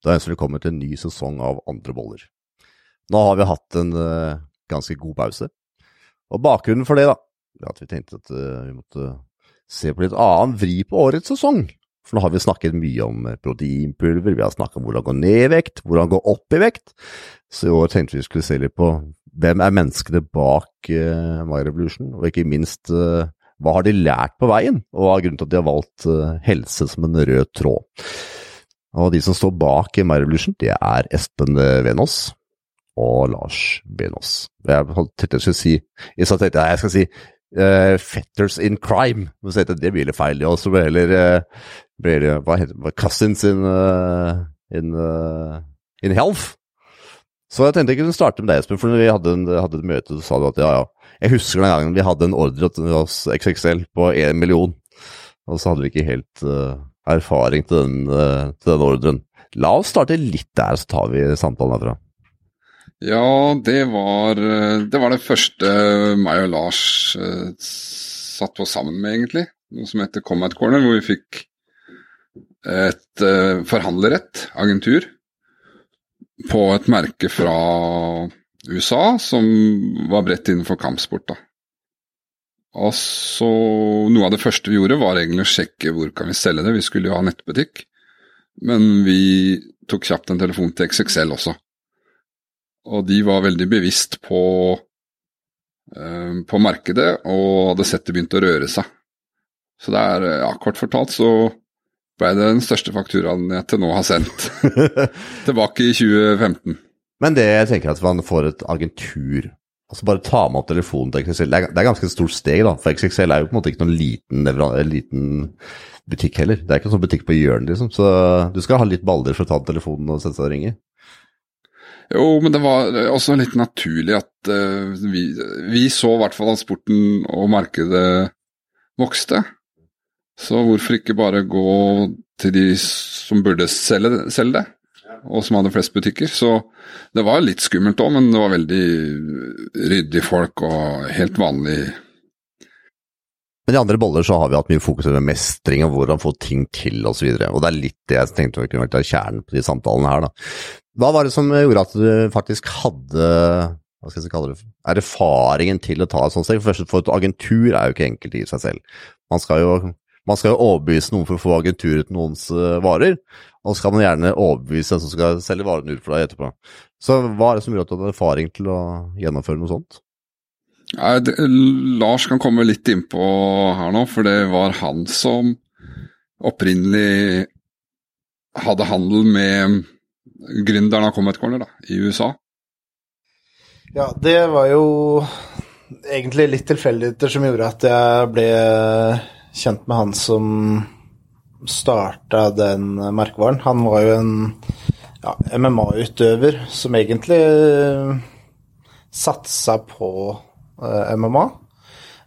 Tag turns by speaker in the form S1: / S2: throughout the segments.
S1: Da ønsker vi velkommen til en ny sesong av Andre boller. Nå har vi hatt en uh, ganske god pause. Og bakgrunnen for det, da, er at vi tenkte at uh, vi måtte se på litt annen vri på årets sesong. For nå har vi snakket mye om proteinpulver, vi har snakket om hvordan gå ned i vekt, hvordan gå opp i vekt. Så i år tenkte vi skulle se litt på hvem er menneskene bak uh, My Revolution, og ikke minst uh, hva har de lært på veien, og hva er grunnen til at de har valgt helse som en rød tråd. Og de som står bak i Revolution, det er Espen Venås og Lars Benås. Jeg tenkte jeg skulle si Jeg tenkte jeg skal si uh, Fetters in crime, men så det blir litt feil. Og så det heller blir hva heter det, Cousins in, uh, in, uh, in health. Så jeg tenkte jeg kunne starte med deg, Espen, for når vi hadde, en, hadde et møte, så sa du at ja, ja. Jeg husker den gangen vi hadde en ordre hos XXL på én million, og så hadde vi ikke helt uh, erfaring til den, uh, til den ordren. La oss starte litt der, så tar vi samtalen herfra.
S2: Ja, det var det, var det første meg og Lars uh, satt på sammen med, egentlig. Noe som heter Comat Corner, hvor vi fikk et forhandlerrett, agentur, på et merke fra USA som var bredt innenfor kampsport. da. Og så Noe av det første vi gjorde, var egentlig å sjekke hvor kan vi selge det. Vi skulle jo ha nettbutikk, men vi tok kjapt en telefon til XXL også. Og de var veldig bevisst på, uh, på markedet og hadde sett det begynte å røre seg. Så det er, ja, kort fortalt så ble det den største fakturaen jeg til nå har sendt. Tilbake i 2015.
S1: Men det jeg tenker at man får et agentur Altså Bare ta med opp telefonen til XXL. Det er, ganske et stort steg, da. For XXL er jo på en måte ikke noen liten, liten butikk heller. Det er ikke en sånn butikk på hjørnet, liksom. Så du skal ha litt baller for å ta telefonen og sette seg og ringe.
S2: Jo, men det var også litt naturlig at uh, vi, vi, så i hvert fall at sporten og markedet vokste. Så hvorfor ikke bare gå til de som burde selge, selge det? Og som hadde flest butikker. Så det var litt skummelt òg, men det var veldig ryddige folk og helt vanlig.
S1: Men i andre boller så har vi hatt mye fokus på mestring og hvordan få ting til osv. Og, så og det er litt det jeg tenkte kunne vært kjernen på de samtalene her. da. Hva var det som gjorde at du faktisk hadde hva skal jeg kalle det, erfaringen til å ta et sånt steg? For, for et agentur er jo ikke enkelt i seg selv. Man skal jo man skal jo overbevise noen for å få agenturet uten noens varer, og så kan man gjerne overbevise den som skal selge varene ut for deg etterpå. Så hva er det som gjør at du har erfaring til å gjennomføre noe sånt?
S2: Ja, det, Lars kan komme litt innpå her nå, for det var han som opprinnelig hadde handel med gründeren av Comet Corner da, i USA.
S3: Ja, det var jo egentlig litt tilfeldigheter som gjorde at jeg ble kjent med han som starta den merkevaren. Han var jo en ja, MMA-utøver som egentlig uh, satsa på uh, eh, MMA.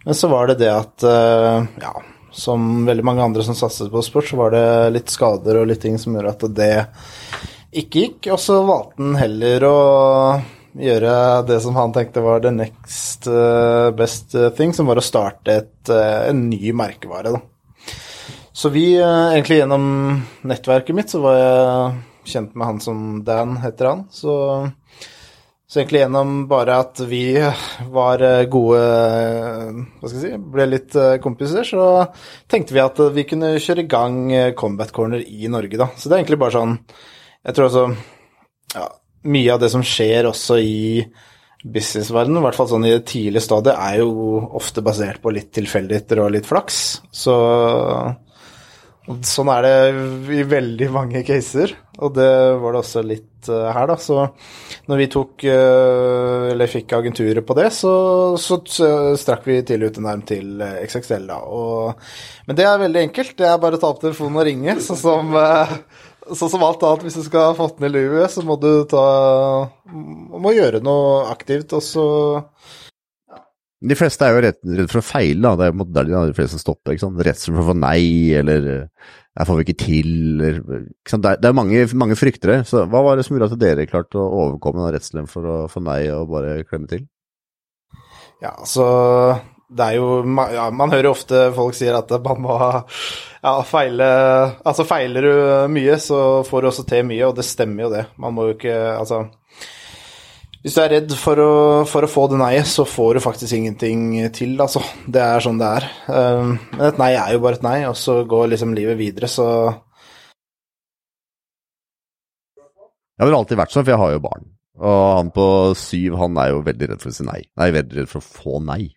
S3: Men så var det det at uh, ja, som veldig mange andre som satset på sport, så var det litt skader og litt ting som gjorde at det ikke gikk. Og så valgte han heller å gjøre det som han tenkte var the next best thing, som var å starte et, en ny merkevare. da. Så vi, eh, egentlig gjennom nettverket mitt, så var jeg kjent med han som Dan, heter han. Så, så egentlig gjennom bare at vi var eh, gode Hva skal jeg si Ble litt eh, kompiser, så tenkte vi at vi kunne kjøre i gang Combat Corner i Norge, da. Så det er egentlig bare sånn Jeg tror altså ja, Mye av det som skjer også i businessverdenen, i hvert fall sånn i det tidlige stadiet, er jo ofte basert på litt tilfeldigheter og litt flaks. Så Sånn er det i veldig mange caser, og det var det også litt uh, her, da. Så når vi tok, uh, eller fikk agenturet på det, så, så, så strakk vi tidlig ut en arm til eh, XXL, da. Og, men det er veldig enkelt. Det er bare å ta opp telefonen og ringe, sånn som, sånn som alt annet. Hvis du skal ha fått ned livet, så må du ta Må gjøre noe aktivt, og så
S1: de fleste er jo redd, redd for å feile, da. Det er der de fleste stopper. ikke sant? Redsel for å få nei, eller jeg får vi ikke til, eller ikke sant? Det er, mange, mange fryktere. Så hva var det som gjorde at dere klarte å overkomme den redselen for å få nei og bare klemme til?
S3: Ja, altså det er jo ja, Man hører ofte folk sier at man må ha ja, feile Altså, feiler du mye, så får du også til mye, og det stemmer jo det. Man må jo ikke Altså hvis du er redd for å, for å få det nei-et, så får du faktisk ingenting til, altså. Det er sånn det er. Um, men et nei er jo bare et nei, og så går liksom livet videre, så
S1: Jeg har alltid vært sånn, for jeg har jo barn. Og han på syv, han er jo veldig redd for å si nei. Nei, veldig redd for å få nei.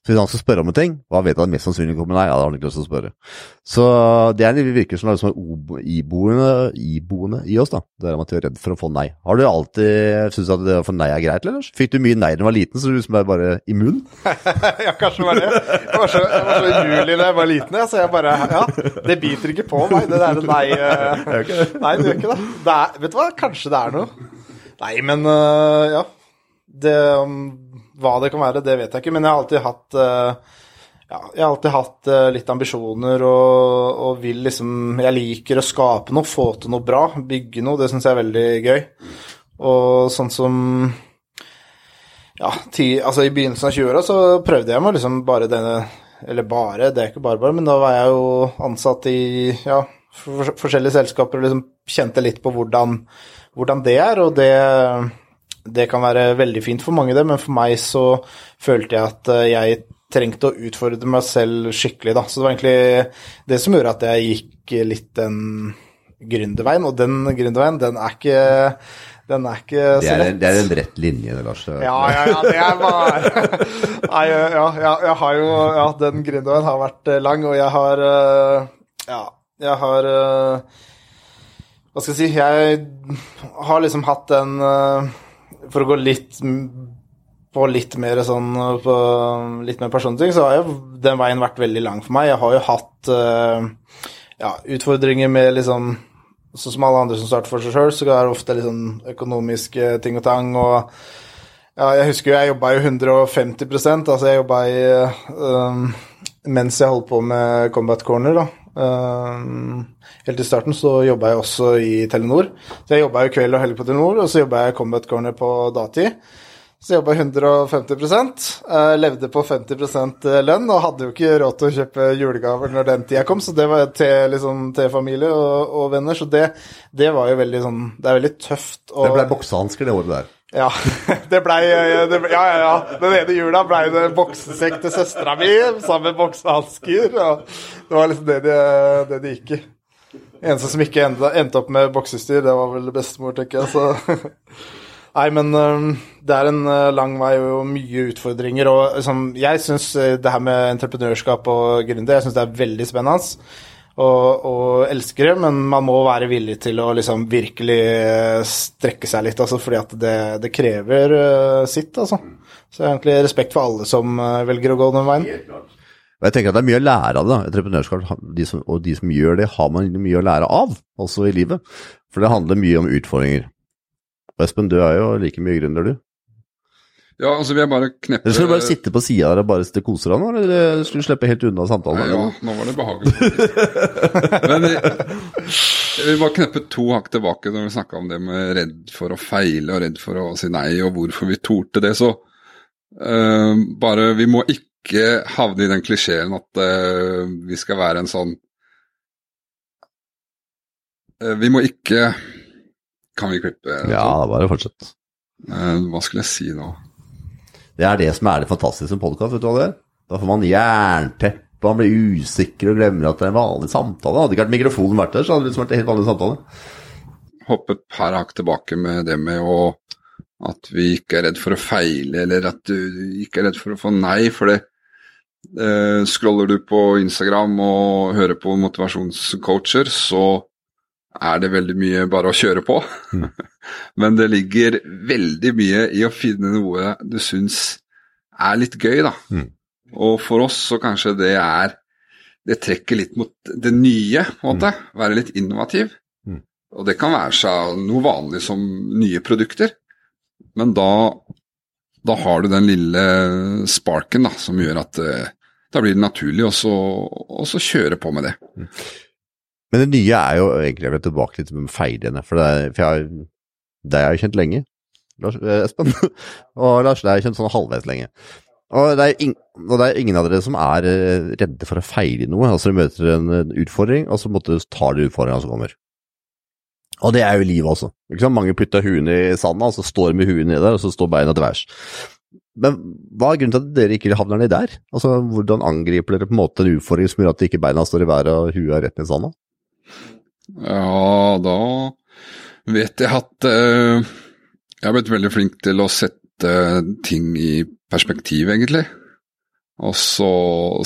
S1: Så hvis han skal spørre om en ting, hva vet han mest sannsynlig kommer nei, ja, det har han ikke lyst til å spørre. Så det er, det virker som det er liksom iboende, iboende i oss, da. Det er at vi er redd for å få nei. Har du alltid syntes at det å få nei er greit, eller? Fikk du mye nei da du var liten, så du liksom er bare immun?
S3: ja, kanskje var det. Jeg var så, jeg var så umulig da jeg var liten, så jeg bare Ja, det biter ikke på meg, det derre nei uh, Nei, det gjør ikke det. det er, vet du hva, kanskje det er noe. Nei, men uh, ja. Det hva det kan være, det vet jeg ikke, men jeg har alltid hatt uh, ja, har alltid hatt uh, litt ambisjoner og, og, vil liksom Jeg liker å skape noe, få til noe bra, bygge noe. Det syns jeg er veldig gøy. Og sånn som Ja, ti, altså i begynnelsen av 20-åra så prøvde jeg meg liksom bare denne Eller bare, det er ikke bare bare, men da var jeg jo ansatt i ja, for, forskjellige selskaper og liksom kjente litt på hvordan, hvordan det er, og det det kan være veldig fint for mange, det, men for meg så følte jeg at eh, jeg trengte å utfordre meg selv skikkelig, da. Så det var egentlig det som gjorde at jeg gikk litt den gründerveien, og den gründerveien, den er ikke den er ikke
S1: så det er, lett. Det er en rett linje, det, Lars.
S3: Ja, ja, ja, det er bare Nei, ja, ja, jeg har jo Ja, den gründerveien har vært eh, lang, og jeg har eh, Ja, jeg har Hva skal jeg si Jeg har liksom hatt den for å gå litt på litt mer sånn på litt mer personlige ting, så har jo den veien vært veldig lang for meg. Jeg har jo hatt uh, ja, utfordringer med liksom Sånn som alle andre som starter for seg sjøl, så er det ofte litt sånn økonomiske ting og tang. og ja, jeg husker jo jeg jobba jo 150 altså jeg jobba i um, Mens jeg holdt på med Combat Corner, da. Um, helt i starten så jobba jeg også i Telenor. Så jeg jobba jo kveld og helg på Telenor, og så jobba jeg Combat Corner på datid. Så jobba 150 uh, levde på 50% lønn og hadde jo ikke råd til å kjøpe julegaver når den tida kom, så det var til, liksom, til familie og, og, venner. Så det, det, var jo veldig sånn Det er veldig tøft.
S1: å det ble boksehansker det året der?
S3: Ja, det blei Ja, ja, ja. Den ene jula blei det boksesekk til søstera mi sammen med boksehansker. Det var liksom det de, det de gikk i. Eneste som ikke endte, opp med boksestyr, det var vel bestemor, tenker jeg. Så Nei, men um, det er en uh, lang vei og mye utfordringer. Og liksom, jeg syns uh, det her med entreprenørskap og gründer, jeg syns det er veldig spennende. Og, og, elsker det, men man må være villig til å liksom virkelig uh, strekke seg litt, altså, fordi at det, det krever sitt, altså. Så jeg har egentlig respekt for alle som velger å gå den veien.
S1: Og jeg tenker at Det er mye å lære av det. da. Entreprenørskap, de som, og de som gjør det, har man mye å lære av, også i livet. For det handler mye om utfordringer. Espen, du er jo like mye gründer, du.
S2: Ja, altså vil jeg bare kneppe
S1: Eller skal du bare sitte på sida der og bare sitte kose deg nå, eller skal du slippe helt unna samtalen?
S2: Nei, Ja, nå var det behagelig. Men jeg vil bare kneppe to hakk tilbake når vi snakka om det med redd for å feile og redd for å si nei, og hvorfor vi torde det. Så uh, bare Vi må ikke havne i den klisjeen at uh, vi skal være en sånn uh, Vi må ikke kan vi klippe?
S1: Ja, bare fortsett.
S2: Hva skulle jeg si nå?
S1: Det er det som er det fantastiske med podkast, vet du hva det er? Da får man jernteppe, man blir usikker og glemmer at det er en vanlig samtale. Hadde ikke vært mikrofonen vært der, så hadde det liksom vært en helt vanlig samtale.
S2: Hoppe et par hakk tilbake med det med å at vi ikke er redd for å feile, eller at du ikke er redd for å få nei. For det eh, scroller du på Instagram og hører på motivasjonscoacher, så er det veldig mye bare å kjøre på. Mm. Men det ligger veldig mye i å finne noe du syns er litt gøy, da. Mm. Og for oss så kanskje det er Det trekker litt mot det nye, på en måte. Mm. Være litt innovativ. Mm. Og det kan være seg noe vanlig som nye produkter, men da, da har du den lille sparken da, som gjør at eh, da blir det naturlig å kjøre på med det.
S1: Men det nye er jo egentlig Jeg vil tilbake litt med feilene, for, for jeg, det har jeg kjent lenge. Lars, eh, Espen. og Lars, det har jeg kjent sånn halvveis lenge. Og det, er ing og det er ingen av dere som er eh, redde for å feile noe. Altså, dere møter en, utfordring, og så måtte tar dere utfordringa som kommer. Og det er jo livet også. Ikke sant? Mange putter huene i sanda, og så står de med huet der, og så står beina til værs. Men hva er grunnen til at dere ikke havner ned der? Altså, Hvordan angriper dere på en måte en utfordring som gjør at ikke beina står i været og huet er rett ned i sanda?
S2: Ja, da vet jeg at uh, jeg har blitt veldig flink til å sette ting i perspektiv, egentlig. Og så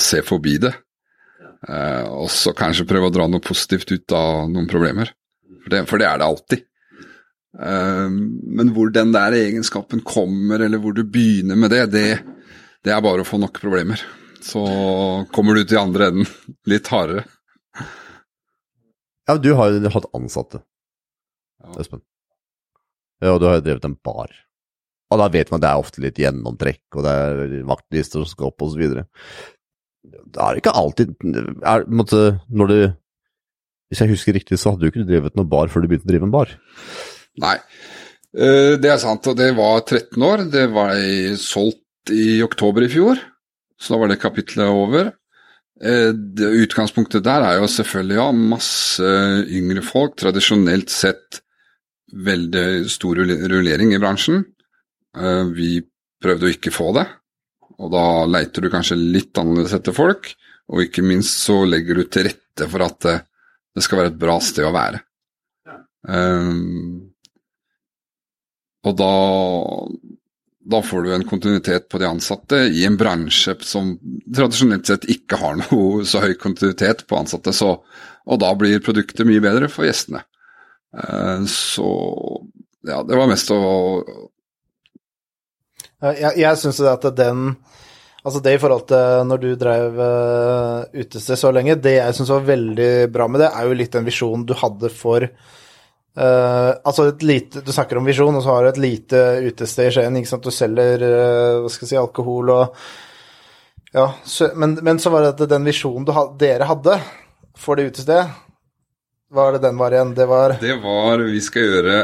S2: se forbi det. Uh, og så kanskje prøve å dra noe positivt ut av noen problemer. For det, for det er det alltid. Uh, men hvor den der egenskapen kommer, eller hvor du begynner med det, det, det er bare å få nok problemer. Så kommer du til andre enden litt hardere.
S1: Ja, du har jo hatt ansatte, Espen. Ja, og du har jo drevet en bar. Og da vet man at det er ofte litt gjennomtrekk, og det er vaktlister som skal opp, og så videre. Det er ikke alltid er, måtte, Når du Hvis jeg husker riktig, så hadde du ikke drevet noen bar før du begynte å drive en bar?
S2: Nei, uh, det er sant. Og det var 13 år. Det var solgt i oktober i fjor, så da var det kapitlet over. Det utgangspunktet der er jo selvfølgelig ja, masse yngre folk. Tradisjonelt sett veldig stor rullering i bransjen. Uh, vi prøvde å ikke få det, og da leiter du kanskje litt annerledes etter folk. Og ikke minst så legger du til rette for at det, det skal være et bra sted å være. Um, og da, da får du en kontinuitet på de ansatte i en bransje som tradisjonelt sett ikke har noe så høy kontinuitet på ansatte, så, og da blir produktet mye bedre for gjestene. Uh, så ja, det var mest å
S3: Jeg, jeg syns at den Altså det i forhold til når du drev uh, utested så lenge, det jeg syns var veldig bra med det, er jo litt den visjonen du hadde for uh, Altså et lite Du snakker om visjon, og så har du et lite utested i Skien. ikke sant, Du selger uh, hva skal jeg si, alkohol og Ja, så, men, men, så var det den visjonen ha, dere hadde for det utestedet, hva er det den var igjen? Det var
S2: Det var Vi skal gjøre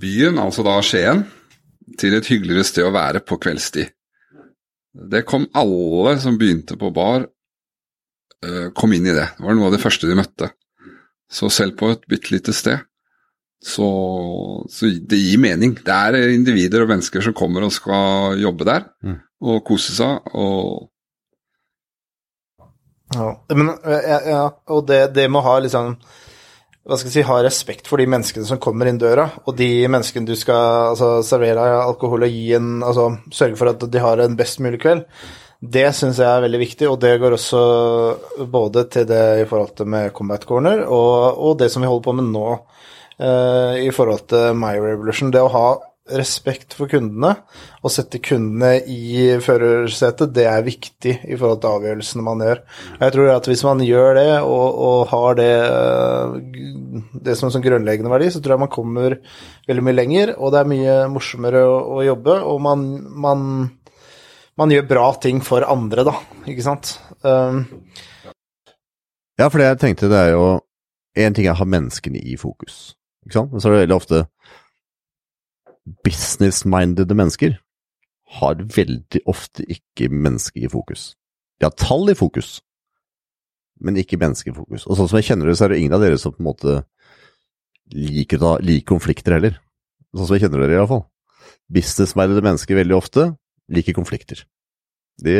S2: byen, altså da Skien, til et hyggeligere sted å være på kveldstid. Det kom alle som begynte på bar, kom inn i det. Det var noe av det første de møtte. Så selv på et bitte lite sted, så, så, det gir mening. Det er individer og mennesker som kommer og skal jobbe der, mm. og kose seg, og
S3: Ja, men, ja, ja og det, det må ha liksom hva skal jeg si, ha respekt for de menneskene som kommer inn døra, og de menneskene du skal altså, servere alkohol og gi en Altså sørge for at de har en best mulig kveld. Det syns jeg er veldig viktig, og det går også både til det i forhold til med Combat Corner, og, og det som vi holder på med nå i forhold til My Revolution. Det å ha respekt for kundene og sette kundene i førersetet, det er viktig i forhold til avgjørelsene man gjør. Jeg tror at hvis man gjør det og, og har det, det som som grunnleggende verdi, så tror jeg man kommer veldig mye lenger, og det er mye morsommere å, å jobbe, og man, man, man, gjør bra ting for andre, da, ikke sant. Um,
S1: ja, for det jeg tenkte, det er jo En ting er å ha menneskene i fokus, ikke sant, men så er det veldig ofte business-mindede mennesker har veldig ofte ikke mennesket i fokus. De har tall i fokus, men ikke menneske i fokus. Og sånn som jeg kjenner det, så er det ingen av dere som på en måte liker, da, liker konflikter heller. Sånn som jeg kjenner dere, i hvert fall. Business-mindede mennesker veldig ofte liker konflikter. De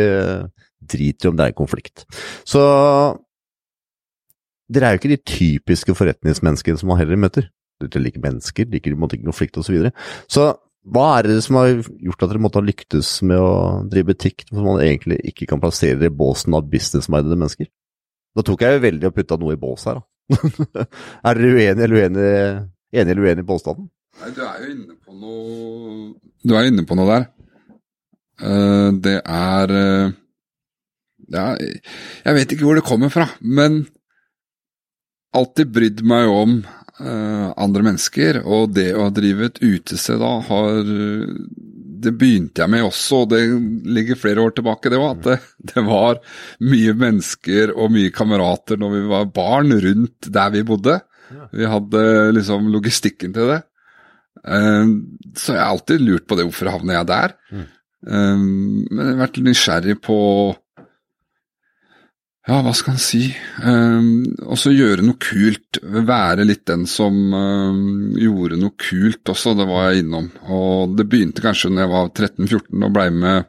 S1: driter i om det er konflikt. Så dere er jo ikke de typiske forretningsmenneskene som man heller møter dere liker mennesker, liker måtte ikke konflikt osv. Så, videre. så hva er det som har gjort at dere måtte ha lyktes med å drive butikk hvor man egentlig ikke kan plassere i båsen av businessmindede mennesker? Da tok jeg jo veldig og putta noe i bås her, da. er dere uenige eller uenige, enige eller uenige i påstanden?
S2: Nei, du er jo inne på noe Du er inne på noe der. Uh, det er uh, Ja, jeg vet ikke hvor det kommer fra, men alltid brydd meg om andre mennesker. Og det å drive et utested da har Det begynte jeg med også, og det ligger flere år tilbake, det òg. At det, det, var mye mennesker og mye kamerater når vi var barn rundt der vi bodde. Vi hadde liksom logistikken til det. Uh, så jeg har alltid lurt på det, hvorfor havner jeg der? Mm. Um, men jeg har vært nysgjerrig på Ja, hva skal en si? Um, også gjøre noe kult. Være litt den som um, gjorde noe kult også, det var jeg innom. Og det begynte kanskje når jeg var 13-14 og blei med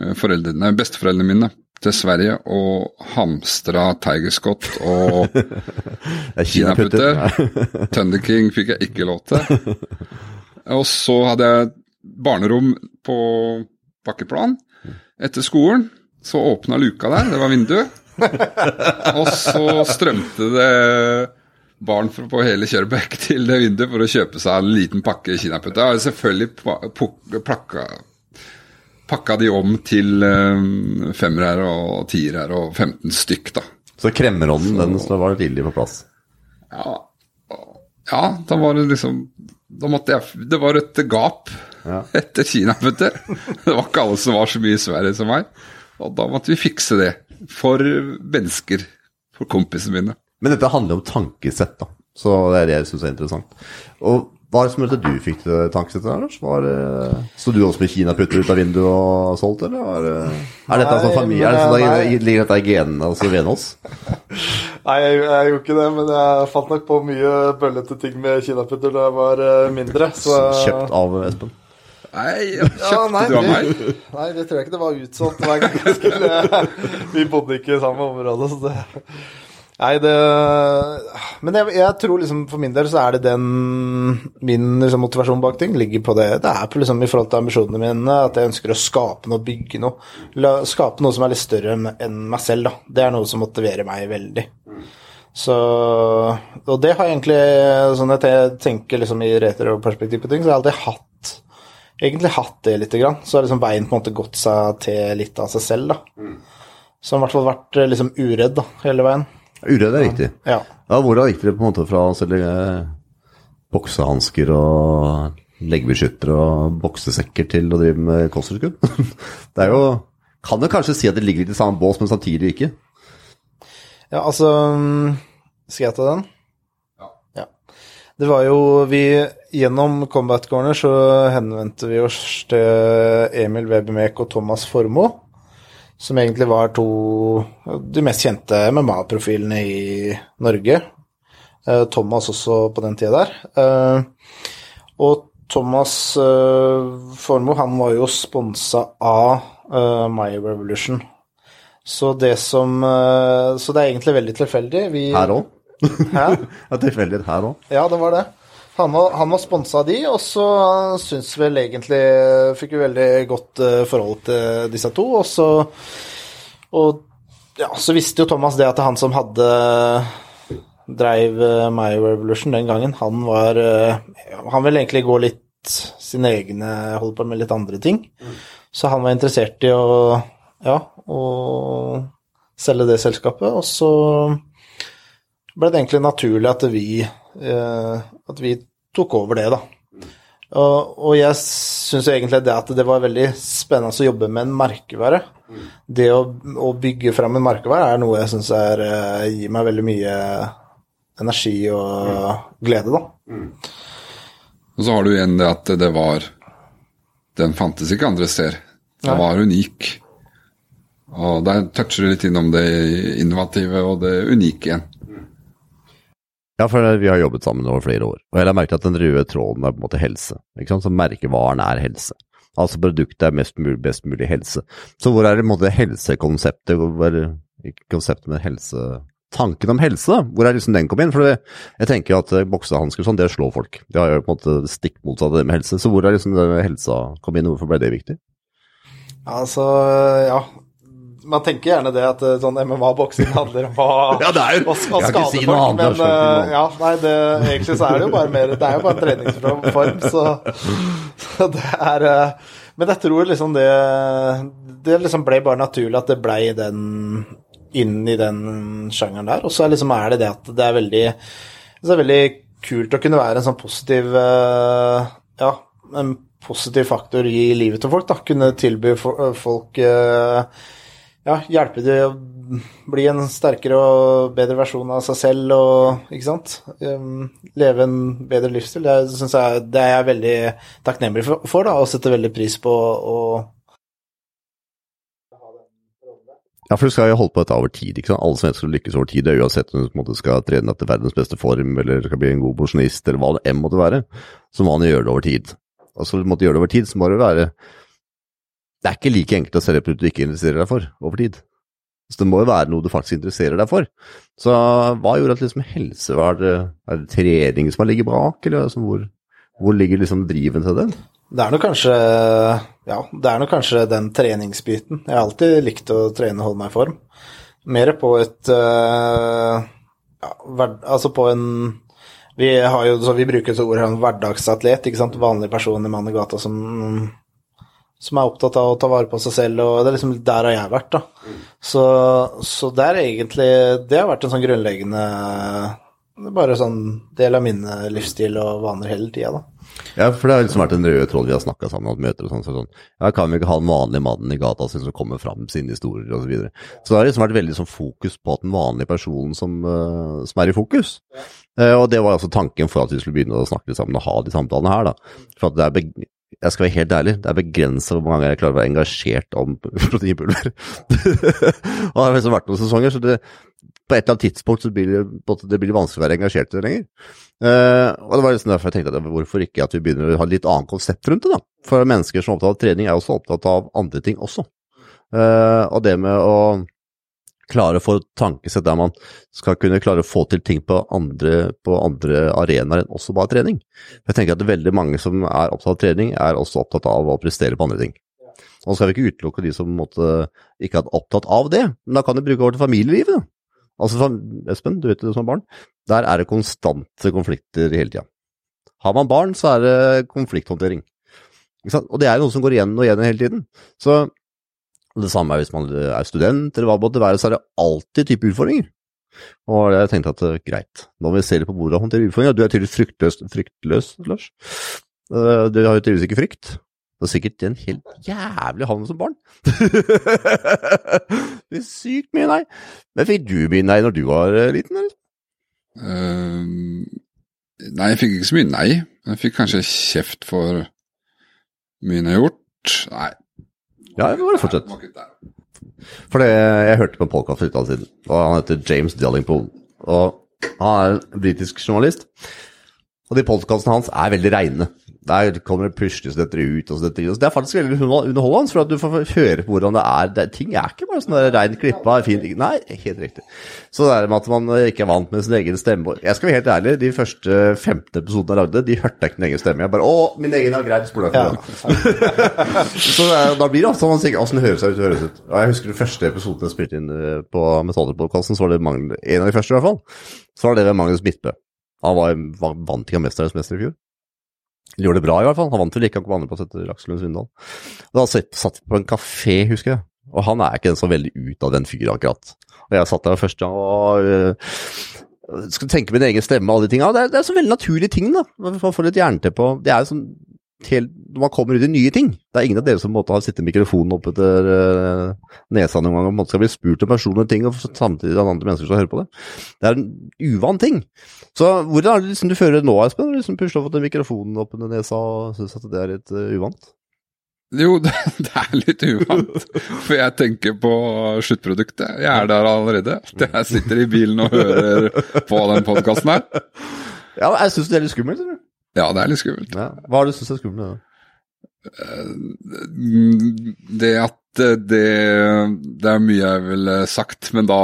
S2: uh, foreldrene, besteforeldrene mine til Sverige og hamstra Tiger Scott og kinaputter. Thunder King fikk jeg ikke lov til. Og så hadde jeg barnerom på bakkeplan. Etter skolen så åpna luka der, det var vindu. Og så strømte det barn på hele Kjørbekk til det vinduet for å kjøpe seg en liten pakke kinaputter. Jeg har selvfølgelig plakka pakka de om til um, her og tiere og 15 stykk, da.
S1: Så kremmerånden, den så var villig på plass?
S2: Ja, ja da var det liksom Da måtte jeg Det var et gap ja. etter kinaputter. Det var ikke alle som var så mye i Sverige som meg. Og da måtte vi fikse det. For mennesker. For kompisene mine.
S1: Men dette handler om tankesett, da. Så det er det jeg syns er interessant. Og hva er det som gjorde at du fikk det tankesettet, Lars? Var, så du også med kinaputter ut av vinduet og solgt, eller? Var, er dette sånn familie? Er det sånn, ligger dette i genene hos Venås?
S3: Nei, jeg, jeg, gjorde ikke det, men jeg fant nok på mye bøllete ting med kinaputter da jeg var eh, mindre. Så...
S1: Kjøpt av Espen?
S2: Nei, ja, nei, du av meg?
S3: Nei, det tror jeg ikke det var utsolgt hver gang jeg skulle Vi bodde ikke i samme område, så det Nei, det Men jeg, jeg, tror liksom for min del så er det den Min liksom, motivasjon bak ting ligger på det. Det er på, liksom, i forhold til ambisjonene mine at jeg ønsker å skape noe, bygge noe. La, skape noe som er litt større enn meg selv, da. Det er noe som motiverer meg veldig. Så Og det har jeg egentlig Sånn at jeg tenker liksom i retroperspektiv på ting, så har jeg alltid hatt egentlig hatt det lite grann. Så har liksom veien på en måte gått seg til litt av seg selv, da. Så har i hvert fall vært liksom uredd da, hele veien.
S1: Uredd er riktig.
S3: Ja.
S1: ja hvordan gikk dere på en måte fra å selge boksehansker og leggbeskyttere og boksesekker til å drive med kosttilskudd? det er jo Kan jo kanskje si at det ligger litt i samme bås, men samtidig ikke?
S3: Ja, altså Skal jeg ta den? Ja. ja. Det var jo vi Gjennom Combat Corner så henvendte vi oss til Emil Webermek og Thomas Formoe som egentlig var to de mest kjente MMA-profilene i Norge. Eh, Thomas også på den tida der. Eh, og Thomas eh, Formoe, han var jo sponsa av My Revolution. Så det som Så det er egentlig veldig tilfeldig. Vi,
S1: her òg? Hæ? ja, tilfeldig her òg?
S3: Ja, det var det. Han var, han var sponsa de, og så syns vel egentlig Fikk jo veldig godt uh, forhold til disse to. Og så, og, ja, så visste jo Thomas det at han som hadde dreiv uh, My Revolution den gangen, han var uh, Han ville egentlig gå litt sine egne Holde på med litt andre ting. Mm. Så han var interessert i å ja, å selge det selskapet, og så ble det egentlig naturlig at vi Eh, at vi tok over det, da. Og, og jeg syns egentlig det at det var veldig spennende å jobbe med en merkevare. Det å, å bygge fram en merkevare er noe jeg syns uh, gir meg veldig mye energi og glede, da.
S2: Og så har du igjen det at det var Den fantes ikke andre steder. Den var unik. Og der toucher du litt innom det innovative og det unike igjen.
S1: Ja, for vi har jobbet sammen over flere år, og jeg har merket at den røde tråden er på en måte helse. ikke sant? Så merkevaren er helse. Altså produktet er mest mulig, best mulig helse. Så hvor er det på en måte helsekonseptet, hvor er konseptet med helse Tanken om helse? Hvor er liksom den kom inn? For jeg tenker jo at boksehansker og sånn, det slår folk. Det har jo på en måte stikk motsatt av det med helse. Så hvor er liksom helsa kom inn, hvorfor ble det viktig?
S3: Altså, ja man tenker gjerne det at eh, sånn MMA-boksing handler om å,
S1: ja, det er,
S3: å, å skade si folk, men uh, ja, nei, det, egentlig så er det jo bare mer Det er jo bare en treningsform, så, så det er uh, Men jeg tror liksom det Det liksom ble bare naturlig at det ble den inn i den sjangeren der. Og så liksom er det det at det er veldig Det er veldig kult å kunne være en sånn positiv uh, Ja, en positiv faktor i livet til folk. da, Kunne tilby folk ja, hjelpe det å bli en sterkere og bedre versjon av seg selv og ikke sant? Um, leve en bedre livsstil. Det, synes jeg, det er jeg veldig takknemlig for, for da, og setter veldig pris på. Og
S1: ja, for du skal jo holde på dette over tid. ikke sant? Alle svensker lykkes over tid, uansett om du skal trene deg til verdens beste form, eller skal bli en god porsjonist, eller hva det enn måtte være. Så må han gjøre det over tid. Og du måtte gjøre det over tid, så må det være det er ikke like enkelt å selge et du ikke interesserer deg for, over tid. Så det må jo være noe du faktisk interesserer deg for. Så hva gjorde at liksom helse var det, Er det trening som har ligget bak, eller altså, hvor, hvor ligger liksom driven til det?
S3: Det er nok kanskje Ja, det er nok kanskje den treningsbiten. Jeg har alltid likt å trene og holde meg i form. Mer på et uh, ja, Altså på en Vi har jo, så vi bruker et ord her, om hverdagsatlet, ikke sant. Vanlig person i mann i gata som, som er opptatt av å ta vare på seg selv, og det er liksom der har jeg vært, da. Så, så det er egentlig Det har vært en sånn grunnleggende Bare sånn del av min livsstil og vaner hele tida, da.
S1: Ja, for det har liksom vært en rød tråd vi har snakka sammen om møter og sånn. Så sånn, ja, kan vi ikke ha den vanlige mannen i gata sin som kommer fram med sine historier osv. Så, videre. så det har liksom vært veldig sånn fokus på at den vanlige personen som, uh, som er i fokus. Ja. Uh, og det var altså tanken for at vi skulle begynne å snakke sammen og ha de samtalene her, da. For at det er jeg skal være helt ærlig, det er begrensa hvor mange ganger jeg klarer å være engasjert om proteinpulver. og det har liksom vært noen sesonger, så det, på et eller annet tidspunkt så blir det, det blir vanskelig å være engasjert i det lenger. Uh, og det var liksom derfor jeg tenkte at hvorfor ikke at vi begynner å ha litt annet konsept rundt det, da. For mennesker som er opptatt av trening, er også opptatt av andre ting også. Uh, og det med å klare å få tankesett der man skal kunne klare å få til ting på andre, andre arenaer enn også bare trening. Jeg tenker at veldig mange som er opptatt av trening, er også opptatt av å prestere på andre ting. Og så skal vi ikke utelukke de som måtte, ikke er opptatt av det, men da kan du bruke over til familielivet. Altså, Espen, du vet det som er barn, der er det konstante konflikter hele tida. Har man barn, så er det konflikthåndtering. Og det er noe som går igjen og igjen hele tiden. Så det samme er hvis man er student, eller hva det måtte være, så er det alltid type utfordringer. Og jeg tenkte at eh, greit, nå må vi se litt på hvordan håndtere utfordringer. Du er tydeligvis fryktløs, fryktløs, Lars. Eh, du har jo tydeligvis ikke frykt. Det har sikkert en helt jævlig havn som barn. det er sykt mye nei. Men fikk du mye nei når du var eh, liten, eller?
S2: Uh, nei, jeg fikk ikke så mye nei. Jeg fikk kanskje kjeft for mye jeg har gjort. Nei.
S1: Ja, det var det fortsett. For jeg hørte på en podkast for litt siden, og han heter James Dellingpool. Og han er en britisk journalist. Og de podkastene hans er veldig reine. Der kommer det puslestøtter ut og så dette. Det er faktisk veldig underholdende, for at du får høre på hvordan det er. Det, ting er ikke bare sånn rein klippa, fin Nei, helt riktig. Så det er med at man ikke er vant med sin egen stemme Jeg skal være helt ærlig, de første 15 episodene jeg lagde, de hørte jeg ikke min egen stemme. Jeg bare Å, min egen har greit, spola ja. Så er, da blir det ofte sånn sier åssen høres ut, høres ut. Og jeg husker den første episoden jeg spilte inn eh, på Metallpodkasten, så var det Magnus, en av de første i hvert fall. Så var det ved Magnus Midtbø. Han var, var vant ikke Mesternes mester i fjor. Han gjorde det bra, i hvert fall. Han vant vel ikke, han kom andreplass etter Aksel Lund Svindal. Da satt, vi på en kafé, husker jeg, og han er ikke en så veldig ut av den fyren, akkurat. Og jeg satt der første gang og uh, skal tenke min egen stemme og alle de tinga. Det, det, er så veldig naturlige ting, da. Man får litt jernteppe og Det er jo sånn helt, man kommer ut i nye ting. Det er ingen av dere som måtte ha sittet mikrofonen opp etter uh, nesa noen gang og måtte skal bli spurt om personlige ting, og samtidig at andre mennesker skal høre på det. Det er en uvant ting. Så hvordan er det liksom du føler det nå, Espen? Når du liksom pusler opp mikrofonen opp under nesa og syns at det er litt uh, uvant?
S2: Jo, det, det, er litt uvant. For jeg tenker på sluttproduktet. Jeg er der allerede. Jeg sitter i bilen og hører på den podkasten her.
S1: Ja, jeg syns det er litt skummelt. Eller?
S2: Ja, det er litt skummelt.
S1: Ja. Hva har du syntes er skummelt med det?
S2: Det at det, det er mye jeg ville sagt, men da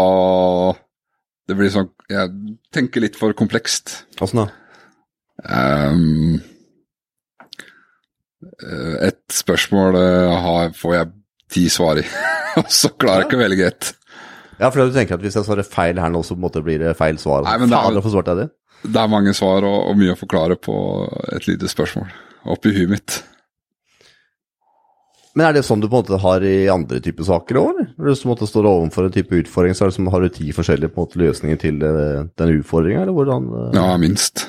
S2: Det blir sånn Jeg tenker litt for komplekst.
S1: Åssen da?
S2: Um, et spørsmål har, får jeg ti svar i, og så klarer jeg ikke å velge ett.
S1: Ja, for du tenker at hvis jeg svarer feil her nå, så blir det feil svar?
S2: Nei, men det
S1: er, Faen, svart jeg det?
S2: Det er mange svar og, og, mye å forklare på et lite spørsmål oppi huet mitt.
S1: Men er det sånn du på en måte har i andre typer saker òg, eller? Når du måtte stå overfor en type utfordring, så som, har du ti forskjellige måte, løsninger til uh, den utfordringa, eller hvordan? Uh...
S2: Ja, minst.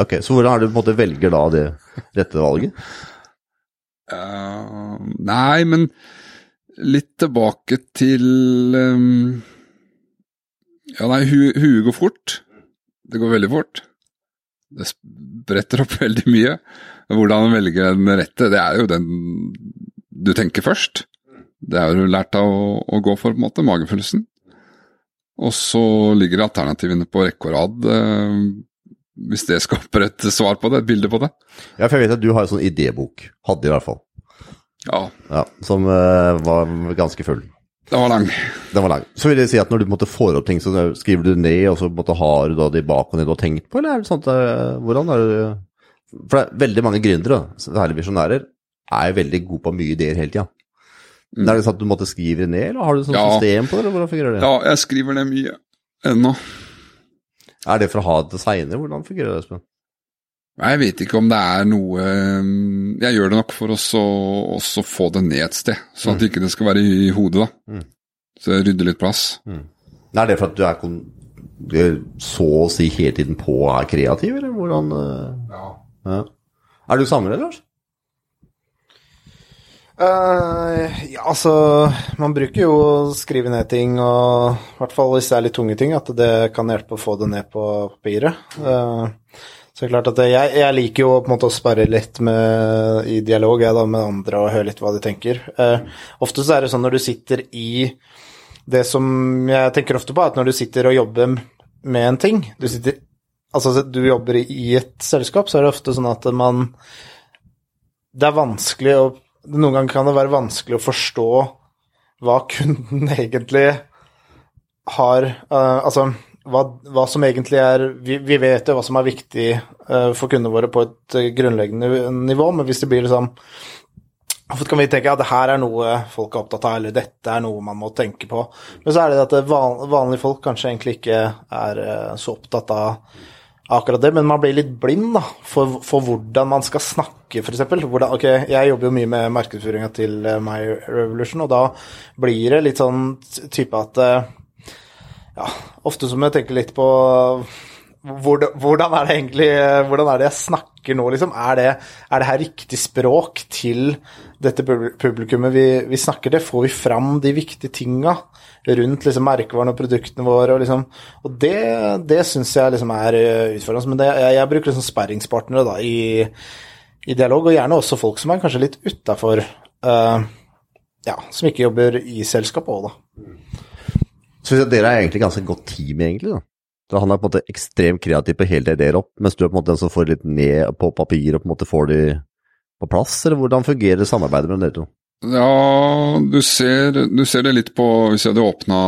S1: Ok, Så hvordan er det du på en måte velger da det rette valget?
S2: Uh, nei, men litt tilbake til um... Ja, nei, huet hu går fort. Det går veldig fort. Det spretter opp veldig mye. Hvordan velge den rette, det er jo den du tenker først. Det er jo lært av å, å gå for, på en måte, magefølelsen. Og så ligger alternativene på rekke og rad, eh, hvis det skaper et svar på det, et bilde på det.
S1: Ja, for jeg vet at du har en sånn idébok. Hadde i hvert fall.
S2: Ja,
S1: Ja, Som eh, var ganske full.
S2: Det var lang.
S1: Den var lang. Så vil jeg si at når du måtte får opp ting, så skriver du ned, og så måtte, har du da de bak og ned har tenkt på, eller er det at eh, Hvordan er det For det er veldig mange gründere, særlig visjonærer, er jo veldig gode på mye ideer hele tida.
S2: Mm.
S1: Er det sånn at du måtte skrive ned, eller har du sånt
S2: Ja.
S1: system på det, eller hvordan fungerer det?
S2: Ja, jeg skriver ned mye ennå.
S1: Er det for å ha det seinere? Hvordan fungerer det, Espen?
S2: Jeg vet ikke om det er noe mm, Jeg gjør det nok for å også få det ned et sted, så at ikke det skal være i hodet, da.
S1: Mm.
S2: Så jeg rydder litt plass.
S1: Er det for at du er, kon du er så å si hele tiden på og er kreativ, eller hvordan uh... ja. Er du samler, eller, Lars?
S3: Uh, ja, altså Man bruker jo å skrive ned ting, og i hvert fall hvis det er litt tunge ting, at det kan hjelpe å få det ned på papiret. Eh, så det er klart at jeg, jeg liker jo på en måte å sparre litt med, i dialog jeg da, med andre og høre litt hva de tenker. Eh, ofte så er det sånn når du sitter i det som jeg tenker ofte på, er at når du sitter og jobber med en ting Du sitter Altså, du jobber i et selskap, så er det ofte sånn at man Det er vanskelig å Noen ganger kan det være vanskelig å forstå hva kunden egentlig har uh, Altså hva, hva som egentlig er vi, vi vet jo hva som er viktig uh, for kundene våre på et uh, grunnleggende nivå, men hvis det blir liksom Hvorfor kan vi tenke at det her er noe folk er opptatt av, eller dette er noe man må tenke på? Men så er det at van, vanlige folk kanskje egentlig ikke er uh, så opptatt av akkurat det, men man blir litt blind da, for, for hvordan man skal snakke, f.eks. Ok, jeg jobber jo mye med markedsføringa til My Revolution, og da blir det litt sånn type at ja, ofte som jeg tenker litt på hvordan, hvordan er det egentlig Hvordan er det jeg snakker nå, liksom? Er det, er det her riktig språk til dette publikummet vi, vi snakker til? Får vi fram de viktige tinga rundt liksom merkevarene og produktene våre? Og, liksom, og det, det syns jeg liksom er eh, utfordrende. Men det, jeg, jeg bruker liksom sperringspartnere da, i, i dialog, og gjerne også folk som er kanskje litt utafor Ja, som ikke jobber i selskapet òg, da.
S1: Så dere er egentlig ganske godt team, egentlig. da. Så Han er på en måte ekstremt kreativ på å hele ideer opp, mens du er på en måte den som får litt ned på papir og på en måte får de på plass, eller hvordan fungerer samarbeidet mellom dere to?
S2: Ja, du ser, du ser det litt på Hvis jeg hadde åpna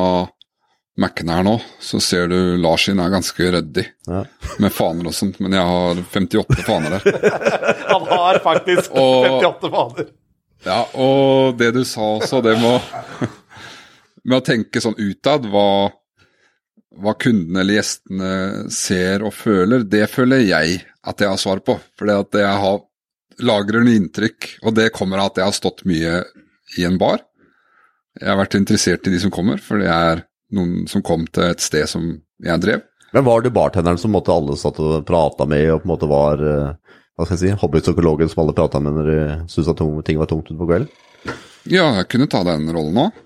S2: Mac-en her nå, så ser du Lars sin er ganske ryddig
S1: Ja.
S2: med faner og sånt, men jeg har 58 faner der.
S3: Han har faktisk
S2: Og-
S3: 58 faner.
S2: Ja, og det du sa også, det med å, med å tenke sånn utad, hva, hva kundene eller gjestene ser og føler, det føler jeg at jeg har svar på. For det at jeg har lagrer noe inntrykk, og det kommer av at jeg har stått mye i en bar. Jeg har vært interessert i de som kommer, for det er noen som kom til et sted som jeg drev.
S1: Men var det bartenderen som måtte alle satt og prata med, og på en måte var eh, hva skal jeg si, hobbypsykologen som alle prata med når de syntes at ting var tungt utpå kvelden?
S2: Ja, jeg kunne ta den rollen òg.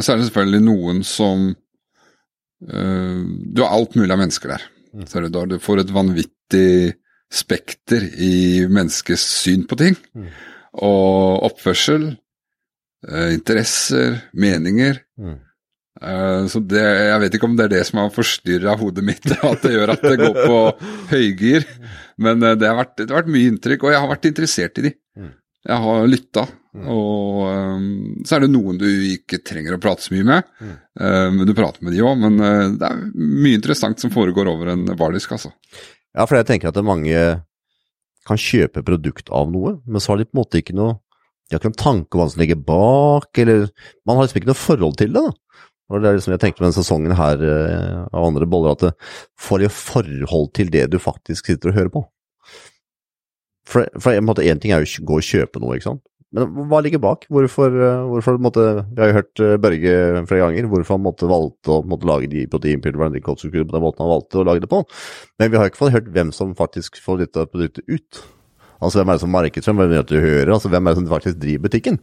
S2: Så er det selvfølgelig noen som uh, Du har alt mulig av mennesker der. Mm. du får et vanvittig spekter i menneskets syn på ting. Og oppførsel, uh, interesser, meninger.
S1: Mm.
S2: Eh, Så det, jeg vet ikke om det er det som har forstyrra hodet mitt, at det gjør at det går på høygir. Men eh, det har, vært, det har vært mye inntrykk, og jeg har vært interessert i de. Jeg har lytta, og um, så er det noen du ikke trenger å prate så mye med. eh, men du prater med de òg, men uh, det er mye interessant som foregår over en bardisk, altså.
S1: Ja, for jeg tenker at mange kan kjøpe produkt av noe, men så har de på en måte ikke noe De har ikke noen tanke om hva som ligger bak, eller Man har liksom ikke noe forhold til det, da. Og det er liksom jeg tenkte med denne sesongen her uh, av andre boller, at det får jo forhold til det du faktisk sitter og hører på. For, for en måte, én ting er jo å gå og kjøpe noe, ikke sant. Men hva ligger bak? Hvorfor, eh, hvorfor måtte, Vi har jo hørt eh, Børge flere ganger hvorfor han måtte valgte å måtte lage de proteinpillene på den måten han valgte å lage det på. Men vi har ikke fått hørt hvem som faktisk får dette produktet ut. Altså Hvem er det som markedsfører, hvem er det du hører, altså hvem er det som faktisk driver butikken.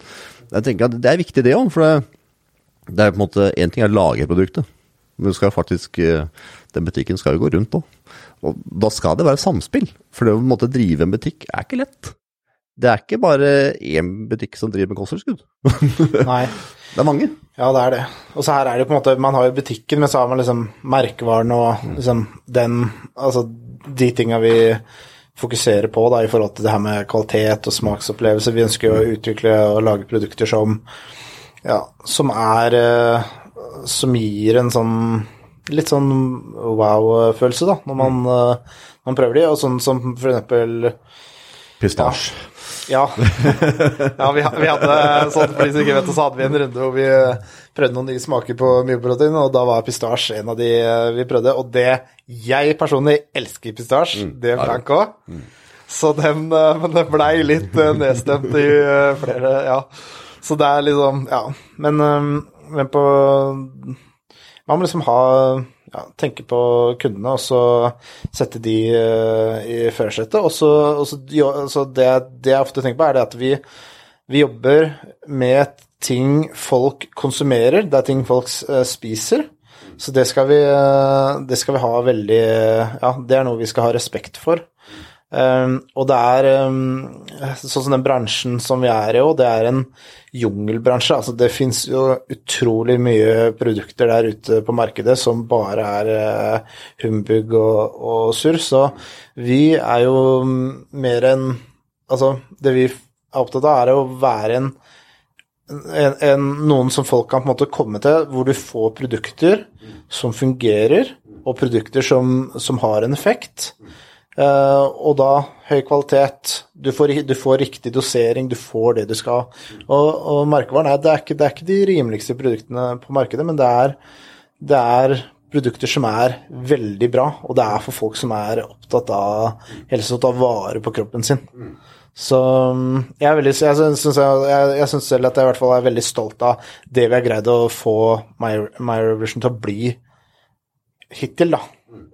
S1: Jeg tenker at Det er viktig det òg, for det, er på en måte Én ting er å lage produktet, men du skal faktisk, eh, den butikken skal jo gå rundt på. Og da skal det være samspill, for det å måtte drive en butikk er ikke lett. Det er ikke bare én butikk som driver med kosttilskudd.
S3: Nei.
S1: Det er mange.
S3: Ja, det er det. Og så her er det på en måte Man har jo butikken, men så har man liksom merkevaren og liksom den Altså de tinga vi fokuserer på da i forhold til det her med kvalitet og smaksopplevelse. Vi ønsker jo å utvikle og lage produkter som ja, som er eh, Som gir en sånn litt sånn wow-følelse, da, når man, eh, man prøver de. Og sånn som for eksempel
S1: Pistasje.
S3: ja. ja vi, vi, hadde sånn, for de som ikke vet det, så hadde vi en runde hvor vi prøvde noen nye smaker på myoprotein, og da var pistasje en av de vi prøvde. Og det jeg personlig elsker pistasje,
S1: Mm,
S3: det
S1: er
S3: Frank òg. Så den, eh, men den blei litt eh, nedstemt i eh, flere, ja. Så det er liksom, ja. Men, eh, men på Man må liksom ha ja, tenke på kundene, og så sette de eh, i førersetet. Og så, og så, jo, så det, det jeg ofte tenker på, er det at vi, vi jobber med ting folk konsumerer, det er ting folk eh, spiser. Så det skal vi, eh, det skal vi ha veldig Ja, det er noe vi skal ha respekt for. Um, og det er um, sånn som den bransjen som vi er i òg, det er en jungelbransje. Altså det fins jo utrolig mye produkter der ute på markedet som bare er uh, humbug og, og surr. Så vi er jo mer enn Altså, det vi er opptatt av, er å være en, en, en noen som folk kan på en måte komme til, hvor du får produkter som fungerer, og produkter som, som har en effekt. Eh, og da høy kvalitet, du får, du får riktig dosering, du får det du skal. Og, og merkevaren er det, er ikke, det er ikke de rimeligste produktene på markedet, men det er, det er produkter som er veldig bra, og det er for folk som er opptatt av helse og ta vare på kroppen sin. Så jeg, veldig, jeg, syns, jeg, jeg, selv at jeg i hvert fall er veldig stolt av det vi har greid å få My, My Revolution til å bli hittil, da.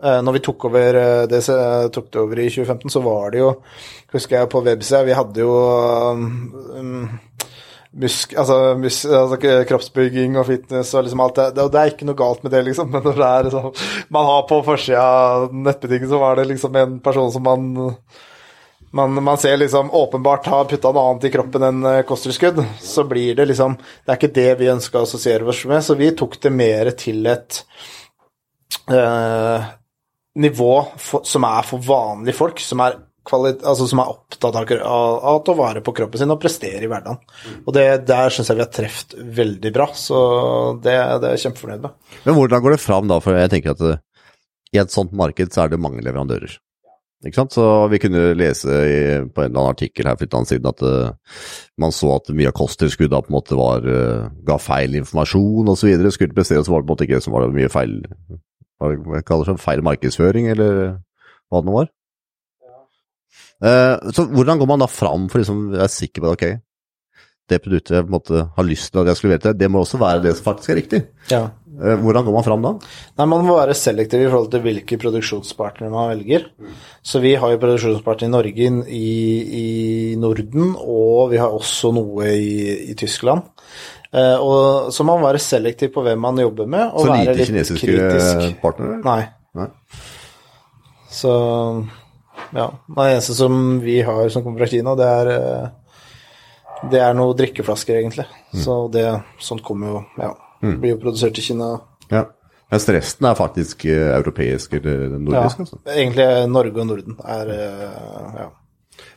S3: Eh, Når vi tok over eh, det, eh, tok det over i 2015, så var det jo Husker jeg på websida, vi hadde jo um, musk, altså, mus, altså kroppsbygging og fitness og liksom alt det. det. Det er ikke noe galt med det, liksom. Men når det er liksom Man har på forsida nettbutikken, så var det liksom en person som man man, man ser liksom åpenbart har putta noe annet i kroppen enn kosttilskudd, så blir det liksom Det er ikke det vi ønska å assosiere oss med, så vi tok det mer til et eh, nivå for, som er for vanlige folk, som er, altså som er opptatt av, å ta vare på kroppen sin og prestere i hverdagen. Og det, der syns jeg vi har truffet veldig bra, så det, det er jeg kjempefornøyd med.
S1: Men hvordan går det fram da? For jeg tenker at i et sånt marked så er det mange leverandører. Ikke sant? Så vi kunne lese i, på en eller annen artikkel her for litt siden at uh, man så at mye av kosttilskudd da på en måte var, uh, ga feil informasjon osv. Skulle prestere, så var det på en måte ikke det som var mye feil hva kaller det, feil markedsføring, eller hva det nå var. Eh, så hvordan går man da fram for liksom å være sikker på at ok, det produktet jeg på en måte har lyst til at jeg skulle vite, det må også være det som faktisk er riktig.
S3: Ja.
S1: Eh, hvordan går man fram da?
S3: Nei, Man må være selektiv i forhold til hvilke produksjonspartnere man velger. Så vi har jo produksjonspartnere i Norge, i, i Norden, og vi har også noe i, i Tyskland. Eh, og, så må man være selektiv på hvem man jobber med, og
S1: Så
S3: være
S1: lite kinesiske partnere?
S3: Nei.
S1: Nei.
S3: Så ja. Det eneste som vi har som kommer fra Kina, det er eh, det er noen drikkeflasker, egentlig. Så det, sånt kommer jo Ja. Blir jo produsert i Kina.
S1: Ja. Mens resten er faktisk eh, europeisk eller
S3: Ja,
S1: nordisk. Altså.
S3: egentlig Norge og Norden er Ja.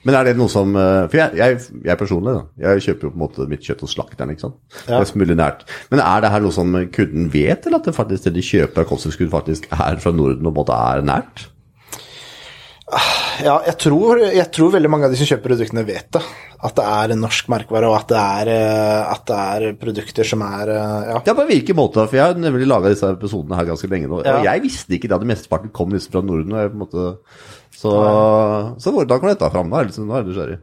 S1: Men er det noe som eh, For jeg, jeg, jeg personlig, da. Jeg kjøper jo på en måte mitt kjøtt hos slakteren, ikke sant.
S3: Ja.
S1: Mest mulig nært. Men er det her noe som kunden vet, eller at det faktisk det de kjøper av kosttilskudd, faktisk er fra Norden og på en måte er nært?
S3: Ja, jeg tror, jeg tror veldig mange av de som kjøper produktene, vet det. At det er en norsk merkevare, og at det er, eh, at det er produkter som er eh, Ja.
S1: Ja, på hvilken måte? For jeg har nemlig laga disse episodene her ganske lenge nå.
S3: Ja.
S1: Og jeg visste ikke det at mesteparten kom liksom fra Norden. Og jeg på en måte, så, så hvordan kom dette fram? Da er jeg liksom, nå er jeg nysgjerrig.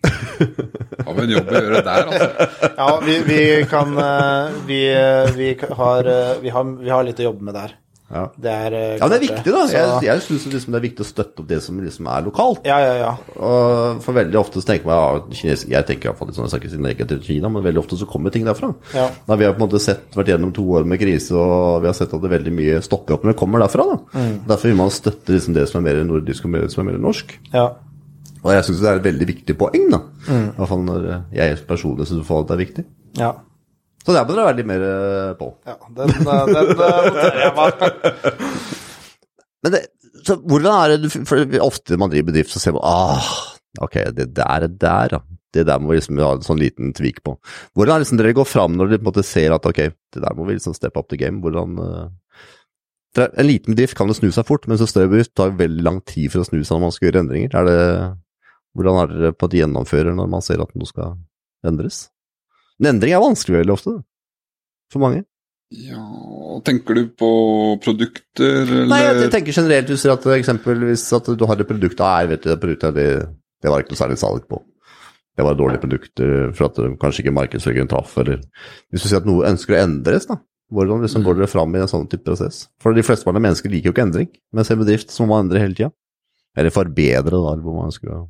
S2: Har vi en jobb å gjøre der, altså.
S3: Ja, vi, vi kan eh, vi, vi, har, vi, har, vi har litt å jobbe med der.
S1: Ja.
S3: Det er eh,
S1: Ja, det er viktig, da.
S3: Så-
S1: Jeg, jeg syns liksom det er viktig å støtte opp det som liksom er lokalt.
S3: Ja, ja, ja.
S1: Og for veldig ofte så tenker man ja, kines, Jeg tenker i hvert fall litt sånn, jeg snakker ikke negativt til Kina, men veldig ofte så kommer ting derfra.
S3: Ja.
S1: Da vi har på en måte sett, vært gjennom to år med krise, og vi har sett at det veldig mye stopper opp når det kommer derfra. da.
S3: Mm.
S1: Derfor vil man støtte liksom det som er mer nordisk og mer, som er mer norsk.
S3: ja.
S1: Og jeg syns det er et veldig viktig poeng, da. I hvert fall når jeg personlig syns det er viktig.
S3: Ja.
S1: Så der må dere være litt mer eh, på.
S3: ja den, eh, den eh, noterer jeg meg.
S1: Men det, så hvordan er det For ofte man driver bedrift, så ser man ah, ok, det der er der, ja. Det der må vi liksom ha en sånn liten tvik på. Hvordan er det liksom dere går fram når dere på en måte ser at ok, det der må vi liksom steppe up the game? Hvordan uh... En liten bedrift kan jo snu seg fort, men så større bedrift tar veldig lang tid for å snu seg når man skal gjøre endringer. Er det, hvordan er dere på at gjennomfører når man ser at noe skal endres? En endring er vanskelig veldig ofte, for mange.
S2: Ja, tenker du på produkter, eller?
S1: Nei, jeg, tenker generelt, du sier at eksempelvis at du har et produkt, jeg vet du, produktet det, det var ikke noe særlig salg på. Det var dårlige produkter for at kanskje ikke markedsføringen traff, eller hvis du sier at noe ønsker å endres, da. Hvordan liksom går dere fram i en sånn type prosess? For de fleste vanlige mennesker liker jo ikke endring, mens en bedrift så må endre hele tida. Eller forbedre, da, hvor man ønsker å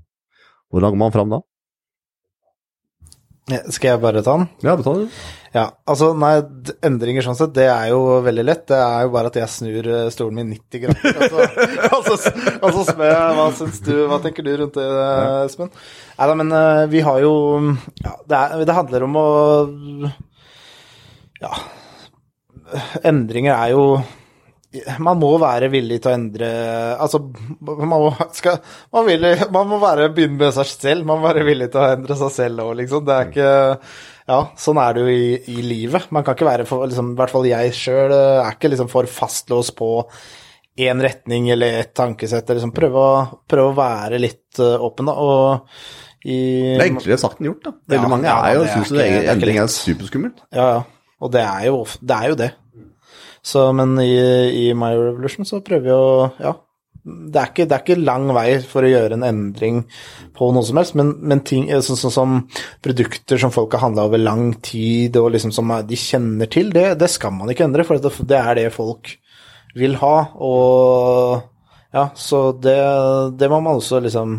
S1: Hvordan går man fram da?
S3: Skal jeg bare ta den?
S1: Ja, betal den.
S3: Ja, altså nei, endringer sånn sett, det er jo veldig lett. Det er jo bare at jeg snur eh, stolen min 90 grader. Og så, altså så, spør jeg hva syns du, hva tenker du rundt det, Espen? Nei da, men eh, vi har jo Ja, det, er, det handler om å Ja. Endringer er jo man må være villig til å endre Altså, man må, skal, man, vil, man må være, begynne med seg selv. Man må være villig til å endre seg selv òg, liksom. Det er ikke Ja, sånn er det jo i, i livet. Man kan ikke være for liksom, I hvert fall jeg sjøl er ikke liksom for fastlåst på én retning eller ett tankesett. Liksom prøve, å, prøve å være litt uh, åpen, da. Og i
S1: Det er enklere sagt enn gjort, da. Veldig
S3: Ja,
S1: mange
S3: ja,
S1: er jo,
S3: det
S1: syns jo endring er superskummelt.
S3: Ja, ja. Og det er jo, det er jo det. Så, men i, i My Revolution så prøver vi å Ja. Det er, ikke, det er ikke lang vei for å gjøre en endring på noe som helst, men, men ting sånn sånn som produkter som folk har handla over lang tid, og liksom som de kjenner til, det, det skal man ikke endre, for det, det er det folk vil ha. Og ja, så det, det må man også liksom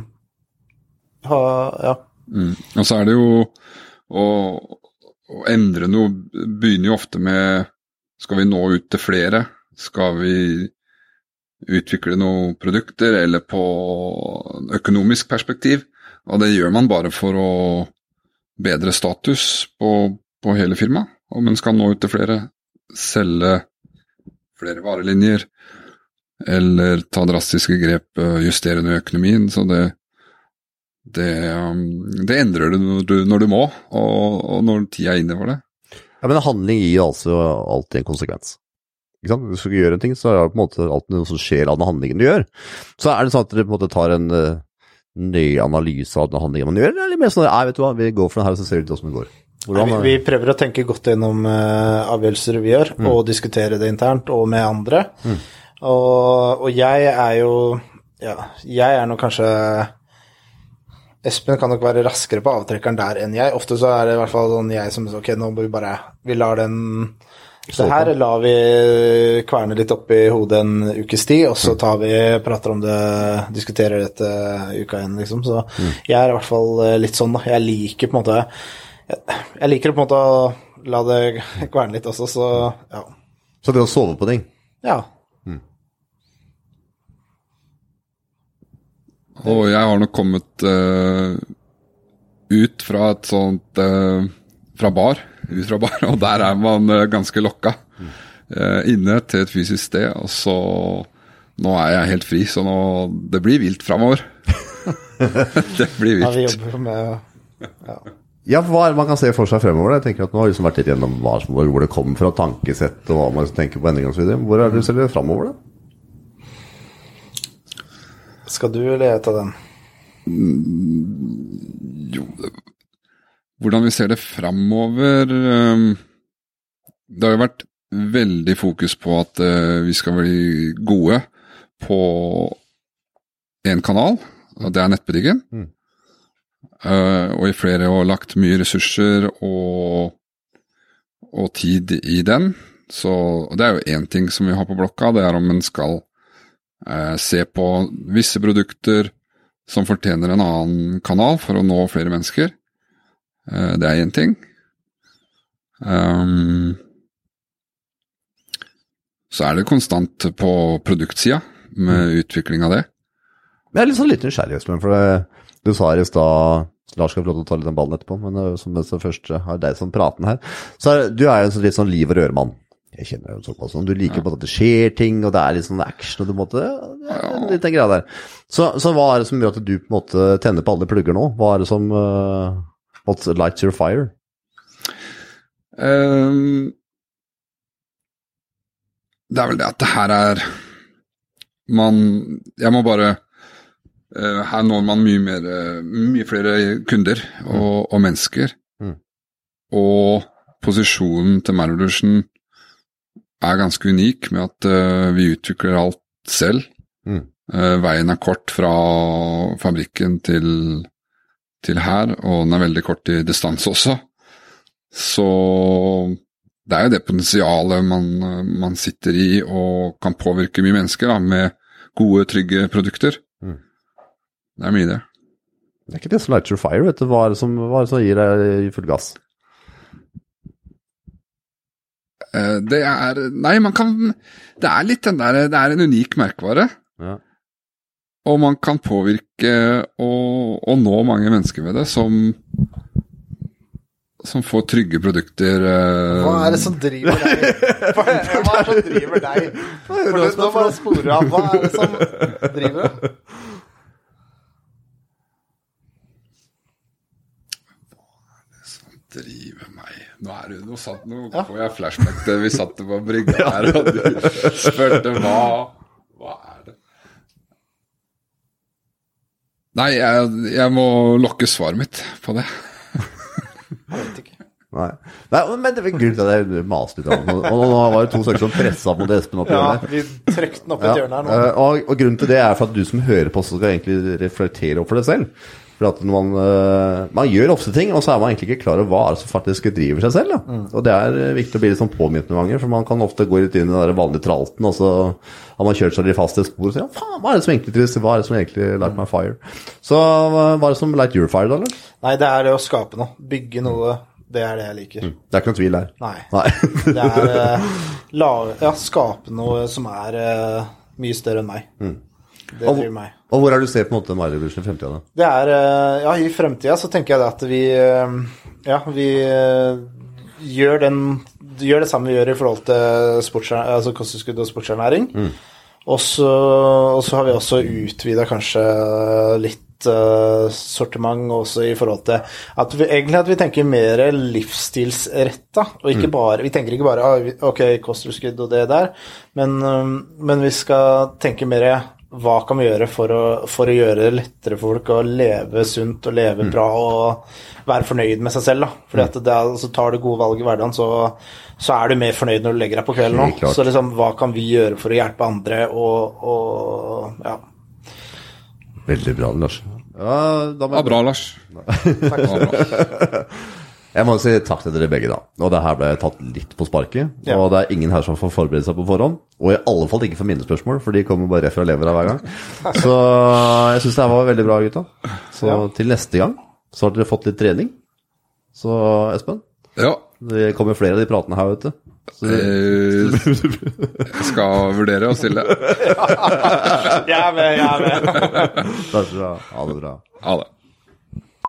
S3: ha Ja.
S2: Mm. Og så er det jo å, å endre noe begynner jo ofte med Skal vi nå ut til flere? Skal vi utvikle noen produkter, eller på økonomisk perspektiv? Og det gjør man bare for å bedre status på, på hele firmaet. Om en skal nå ut til flere, selge flere varelinjer, eller ta drastiske grep, øh, justere noe økonomien. Så det, det, um, det endrer du når, du når du må, og, og når tida er inne for det.
S1: Ja, men handling gir altså alltid en konsekvens. Ikke sant? Hvis du gjør en ting, så er det på en måte alltid noe som skjer av den handlingen du gjør. Så er det sånn at dere på en måte tar en uh, nøye analyse av den handlingen man gjør, eller mer sånn at vet du hva, vi går for den her, og så ser vi hvordan det går. Hvordan,
S3: Nei, vi, vi prøver å tenke godt gjennom uh, avgjørelser vi gjør, og diskutere det internt og med andre. Og, og jeg er jo Ja, jeg er nå kanskje Espen kan nok være raskere på avtrekkeren der enn jeg. Ofte så er det i hvert fall sånn jeg som Ok, nå må vi bare Vi lar den Så her lar vi kverne litt opp i hodet en ukes tid, og så tar vi, prater om det, diskuterer dette uka igjen, liksom. Så jeg er i hvert fall eh, litt sånn, da. Jeg liker på en måte jeg liker på en måte å la det kverne litt også, så ja.
S1: så det å sove på ting.
S3: Ja.
S2: Og jeg har nok kommet uh, ut fra et sånt uh, Fra bar, ut fra bar, og der er man uh, ganske lokka. eh, inne til et fysisk sted, og så Nå er jeg helt fri, så nå Det blir vilt framover. det blir
S3: ja vi
S2: vilt.
S3: jobber med ja.
S1: Ja, for hva man kan se for seg fremover? Jeg tenker at Nå har vi liksom vært litt gjennom hva, som- hvor det kommer fra tankesett, og hva man tenker på endringer osv. Hvor er det du ser fremover, da?
S3: Skal du eller av den?
S2: Jo, hvordan vi ser det framover ehm, Det har jo vært veldig fokus på at eh, vi skal bli gode på én kanal, og det er nettbutikken.
S1: Mm.
S2: Eh, og i flere år lagt mye ressurser og, og tid i den. Så og det er jo én ting som vi har på blokka, det er om en skal se på visse produkter som fortjener en annen kanal for å nå flere mennesker. Eh, det er én ting. Um, så er det konstant på produktsida med utvikling av det.
S1: Jeg er litt sånn litt nysgjerrig, Espen, for det, du sa her i stad Lars skal få lov til å ta litt den ballen etterpå, men som mens det første har deg som praten her Så er, du er jo en sånn litt sånn liv og røre-mann. Jeg kjenner dem såpass. Du liker på at det skjer ting, og det er litt sånn action, og du måtte ja, litt den greia der. Så, så hva er det som gjør at du på en måte tenner på alle plugger nå? Hva er det som uh, What lights your fire?
S2: Um, det er vel det at det her er Man Jeg må bare uh, Her når man mye mer uh, Mye flere kunder og, og mennesker.
S1: Mm.
S2: Og posisjonen til Marevolution er ganske unik med at uh, vi utvikler alt selv.
S1: Mm.
S2: veien er kort fra fabrikken til, til her, og den er veldig kort i distanse også. Så det er jo det potensialet man, man sitter i og kan påvirke mye mennesker da, med gode, trygge produkter.
S1: Mm.
S2: Det er mye det.
S1: Det er ikke det som lights fire, vet du. Hva er det som, hva er det som gir deg full gass?
S2: Eh, Det er Nei, man kan Det er litt den der Det er en unik merkevare.
S1: Ja.
S2: Og man kan påvirke og, og nå mange mennesker med det som som får trygge produkter. eh,
S3: Hva er det som driver deg? Hva er det som driver deg? For nå nå bare sporer du av. Hva er det som driver deg?
S2: driver meg Nå, er det, nå, satt, nå
S3: Ja.
S2: får jeg flashback til vi satt på brygga her og du spurte hva Hva er det? Nei, jeg, jeg må lokke svaret mitt på det.
S3: Jeg vet ikke.
S1: Nei. Nei, men det er grunnen til at jeg maste litt. Og og nå var det to stykker som pressa mot Espen opp
S3: Ja,
S1: hjørnet.
S3: vi trykte den opp i
S1: Ja,
S3: hjørne her nå.
S1: eh, og, og grunnen til det er for at du som hører på, så skal egentlig reflektere over det selv. For at man, eh, man gjør ofte ting, og så er man egentlig ikke klar over hva som faktisk driver seg selv.
S3: Mm.
S1: Og det er eh, viktig å bli litt sånn påminnet noen ganger, for man kan ofte gå litt inn i den vanlige tralten, og så har man kjørt seg litt fast i et spor og sier ja, faen, hva er det som egentlig trives, hva er det som egentlig light my fire? Så hva er det som light your fire, da, eller?
S3: Nei, det er det å skape noe. Bygge noe. Det er det jeg liker.
S1: Det er ikke noen tvil der.
S3: Nei.
S1: Nei.
S3: Det er eh, la, ja, skape noe som er uh, mye større enn meg. Det
S1: Og-
S3: driver meg.
S1: og hvor er du ser på en måte Revolution i fremtida, da?
S3: Det er eh, Ja, i fremtida så tenker jeg det at vi eh, Ja, vi eh, gjør den Gjør det samme vi gjør i forhold til sportsern- altså kosttilskudd og sportsernæring. Så og så har vi også utvida kanskje litt sortiment også i forhold til at vi egentlig at vi tenker mer livsstilsretta, og ikke bare Vi tenker ikke bare ah, ok, kosttilskudd og det der, men, men vi skal tenke mer hva kan vi gjøre for å, for å gjøre det lettere for folk å leve sunt og leve bra og være fornøyd med seg selv? da. Fordi at det altså, tar du gode valg i hverdagen, så, så er du mer fornøyd når du legger deg på kvelden òg. Så liksom, hva kan vi gjøre for å hjelpe andre og, og ja.
S1: Veldig bra, Lars. Ja, da må
S2: Ja, bra, Lars.
S3: Takk.
S1: Jeg må si takk til dere begge, da. Og det her ble tatt litt på sparket.
S3: Ja.
S1: Og det er ingen her som får forberede seg på forhånd. Og i alle fall ikke for mine spørsmål, for de kommer bare rett fra levra hver gang. Så jeg syns det her var veldig bra, gutta. Så
S3: Ja.
S1: til neste gang så har dere fått litt trening. Så Espen,
S2: Ja.
S1: det kommer flere av de pratene her, vet du. Så,
S2: eh, Jeg skal vurdere å stille.
S3: Jeg er med, jeg er med.
S1: Takk skal du ha Ha det bra.
S2: Ha det.